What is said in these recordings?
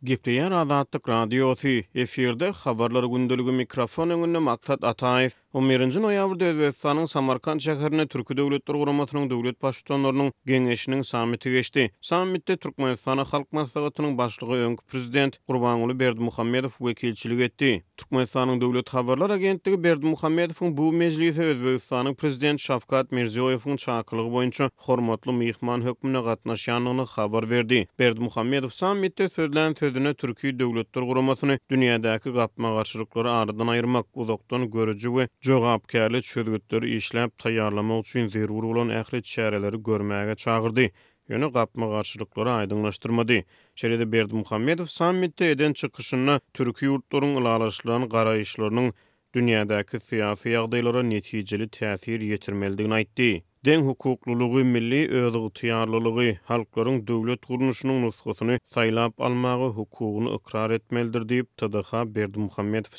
Gepleýär Azatlyk Radiosy, efirde Habarlar gündeligi, mikrofon öňünde Maksat Ataýew. On birinji noýabrda Özbegistanyň Samarkant şäherinde Türki Döwletler Guramasynyň döwlet Baştutanlarynyň Geňeşiniň sammiti geçdi. Sammitde Türkmenistana Halk Maslahatynyň Başlygy, öňki Prezident Gurbanguly Berdimuhamedow wekilçilik etdi. Türkmenistanyň Döwlet habarlar agentligi Berdimuhamedowyň bu mejlise Özbegistanyň Prezidenti Şawkat Mirziýoýewiň çakylygy boýunça hormatly myhman hökmünde gatnaşýandygyny habar berdi. Berdimuhamedow sammitde sözlän sözünde Türki Döwletler Guramasyny dünýädäki gapma-garşylyklary aradan aýyrmak, uzakdan görüji we jogapkärli çözgütleri işläp taýýarlamak üçin zerur bolan ähli çäreleri görmäge çagyrdy ýöne gapma-garşylyklary aýdyňlaşdyrmady. Şeýle-de Berdimuhamedow sammitde eden çykyşynda türki ýurtlaryň ylalaşylan garaýyşlarynyň dünýädäki syýasy ýagdaýlara netijeli täsir ýetirmelidigini aýtdy. Deňhukuklylygy, milli özygtyýarlylygy, halklaryň döwlet gurluşynyň nusgasyny saýlap almaga hukugyny ykrar etmelidir diýip, TDH Berdimuhamedow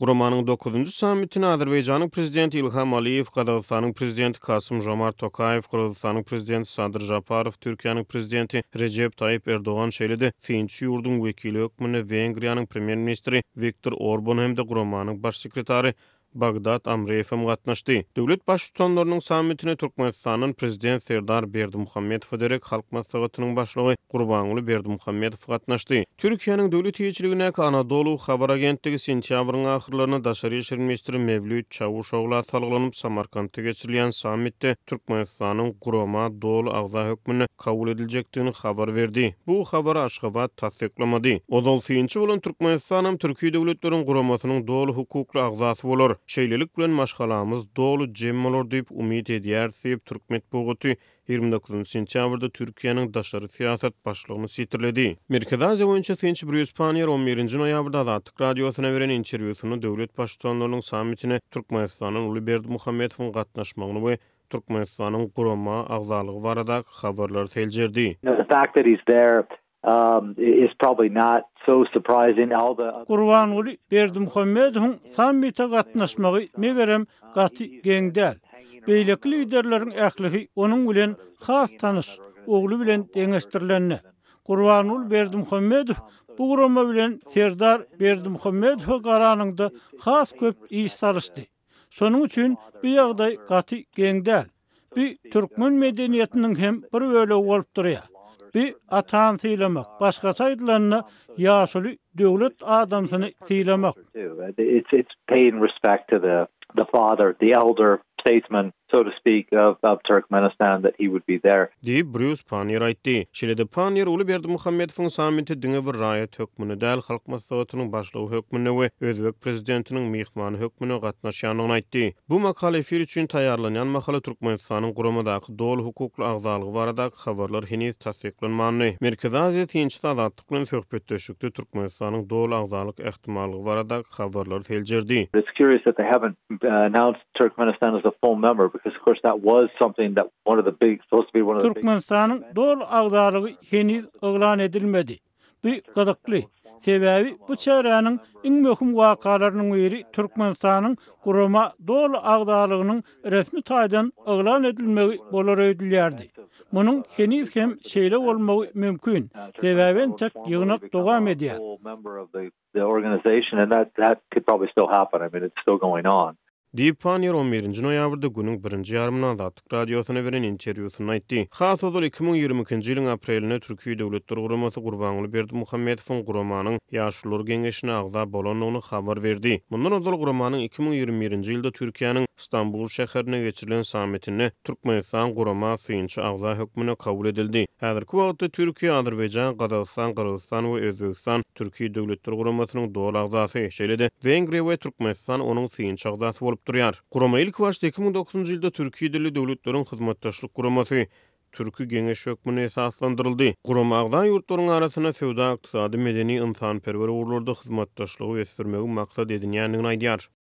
Guramanyň dokuzynjy sammitine Azerbaýjanyň Prezidenti Ilham Aliýew, Gazagystanyň Prezidenti Kasym-Žomart Tokaýew, Gyrgyzystanyň Prezidenti Sadyr Žaparow, Türkiýäniň Prezidenti Rejep Taýyp Erdogan şeýle-de synçy ýurduň wekili hökmünde Wengriýanyň Premýer-ministri Wiktor Orban hem-de Guramanyň Baş sekretary Bagdad Amreýew hem gatnaşdy. Döwlet Baştutanlarynyň sammitine Türkmenistandan Prezident Serdar Berdimuhamedowa derek Halk Maslahatynyň Başlygy Gurbanguly Berdimuhamedow, gatnaşdy. Türkiýäniň döwlet eýeçiligindäki Anadolu habar agentligi sentýabryň ahyrlarynda daşary işler ministri Mewlüt Çawuşogla salgylanyp, Samarkantda geçirilýän sammitde Türkmenistanyň gurama doly agza hökmünde kabul ediljekdigini habar berdi. Bu habary Aşgabat tassyklamady. Ozal synçy bolan Türkmenistanam Türki Döwletleriň Guramasynyň doly hukukly agzasy bolar. Şeýlelik bilen maşgalamyz doly jem bolar diýip umyt edýäris diýip, türk metbugaty ýigrimi dokuzynjy sentýabrda Türkiýäniň daşary syýasat başlygyny sitirledi. Merkezi Aziýa boýunça synçy Brýus Panniýer on birinji noýabrda Azatlyk Radiosyna beren interwýusynda döwlet baştutanlarynyň sammitine Türkmenistandan Uly Berdimuhamedowyň gatnaşmagyny we Türkmenistanyň gurama agzalygy baradaky habarlary seljerdi. Gurbanguly Berdimuhamedowyň sammite gatnaşmagy, megerem, gaty geň däl. Beýleki liderleriň ählisi onuň bilen has tanyş, ogly bilen deňeşdirilende. Gurbanguly Berdimuhamedow bu gurama bilen Serdar Berdimuhamedowa garanyňda has köp iş salyşdy. Şonuň üçin bu ýagdaý gaty geň däl. Bu türkmen medeniýetiniň hem bir bölegi bolup durýar. Bu atany sylamak, başgaça aýdylanda, ýaşuly döwlet adamsyny sylamak. so to speak, of, of Turkmenistan that he would be there. Diýip, Brýus Panniýer aýtdy. Şeýle-de Panniýer uly Berdimuhamedowyň sammiti diňe bir raýat hökmünde däl, Halk Maslahatynyň Başlygy hökmünde we özbek prezidentiniň myhmany hökmünde gatnaşýandygyny aýtdy. Bu makala efir üçin taýýarlanýan mahaly Türkmenistanyň guramadaky doly hukukly agzalygy baradaky habarlar heniz tassyklanmandy. Merkezi Aziýa synçysy Azatlyk. Musk bilen söhbetdeşlikde Türkmenistanyň doly agzalyk ähtimallygy baradaky habarlar seljerdi. It's curious that they haven't announced Turkmenistan as a full member because of course that was something that one of the big supposed to be one of the big Türkmenistanyň doly agzalygy heniz yglan edilmedi. Bu gyzykly, sebäbi bu çäräniň iň möhüm wakalarynyň biri Türkmenistanyň gurama doly agzalygynyň resmi taýdan yglan edilmegi bolar öýdülýärdi. Munuň heniz hem şeýle bolmagy mümkin, sebäbi entek ýygnak dowam edýär. Di Panniýer on birinji noýabrda günüň birinji ýarymynda Azatlyk Radiosyna beren interwýusynda aýtdy. Has ozal iki müň ýigrimi ikinji ýylyň aprelinde Türki Döwletler Guramasy Gurbanguly Berdimuhamedowyň guramanyň, Ýaşlar geňeşine agza bolandygyny habar berdi. Mundan ozal guramanyň iki müň ýigrimi birinji ýylda Türkiýäniň Stambul şäherinde geçirilen sammitinde Türkmenistan gurama synçy agza hökmünde kabul edildi. Häzirki wagtda Türkiýe, Azerbaýjan, Gazagystan, Gyrgyzystan we Özbegistan Türki döwletler guramasynyň doly agzasy, şeýle-de Wengriýa we Türkmenistan onuň synçy agzasy bolup durýar. Gurama ilkibaşda iki müň dokuzynjy ýylda Türki dilli döwletleriň hyzmatdaşlyk guramasy, Türki geňeş hökmünde esaslandyryldy. Gurama agza ýurtlaryň arasynda söwda-ykdysady, medeni, ynsanperwer ugurlarda hyzmatdaşlygy ösdürmegi maksat edinýändigini aýdýar.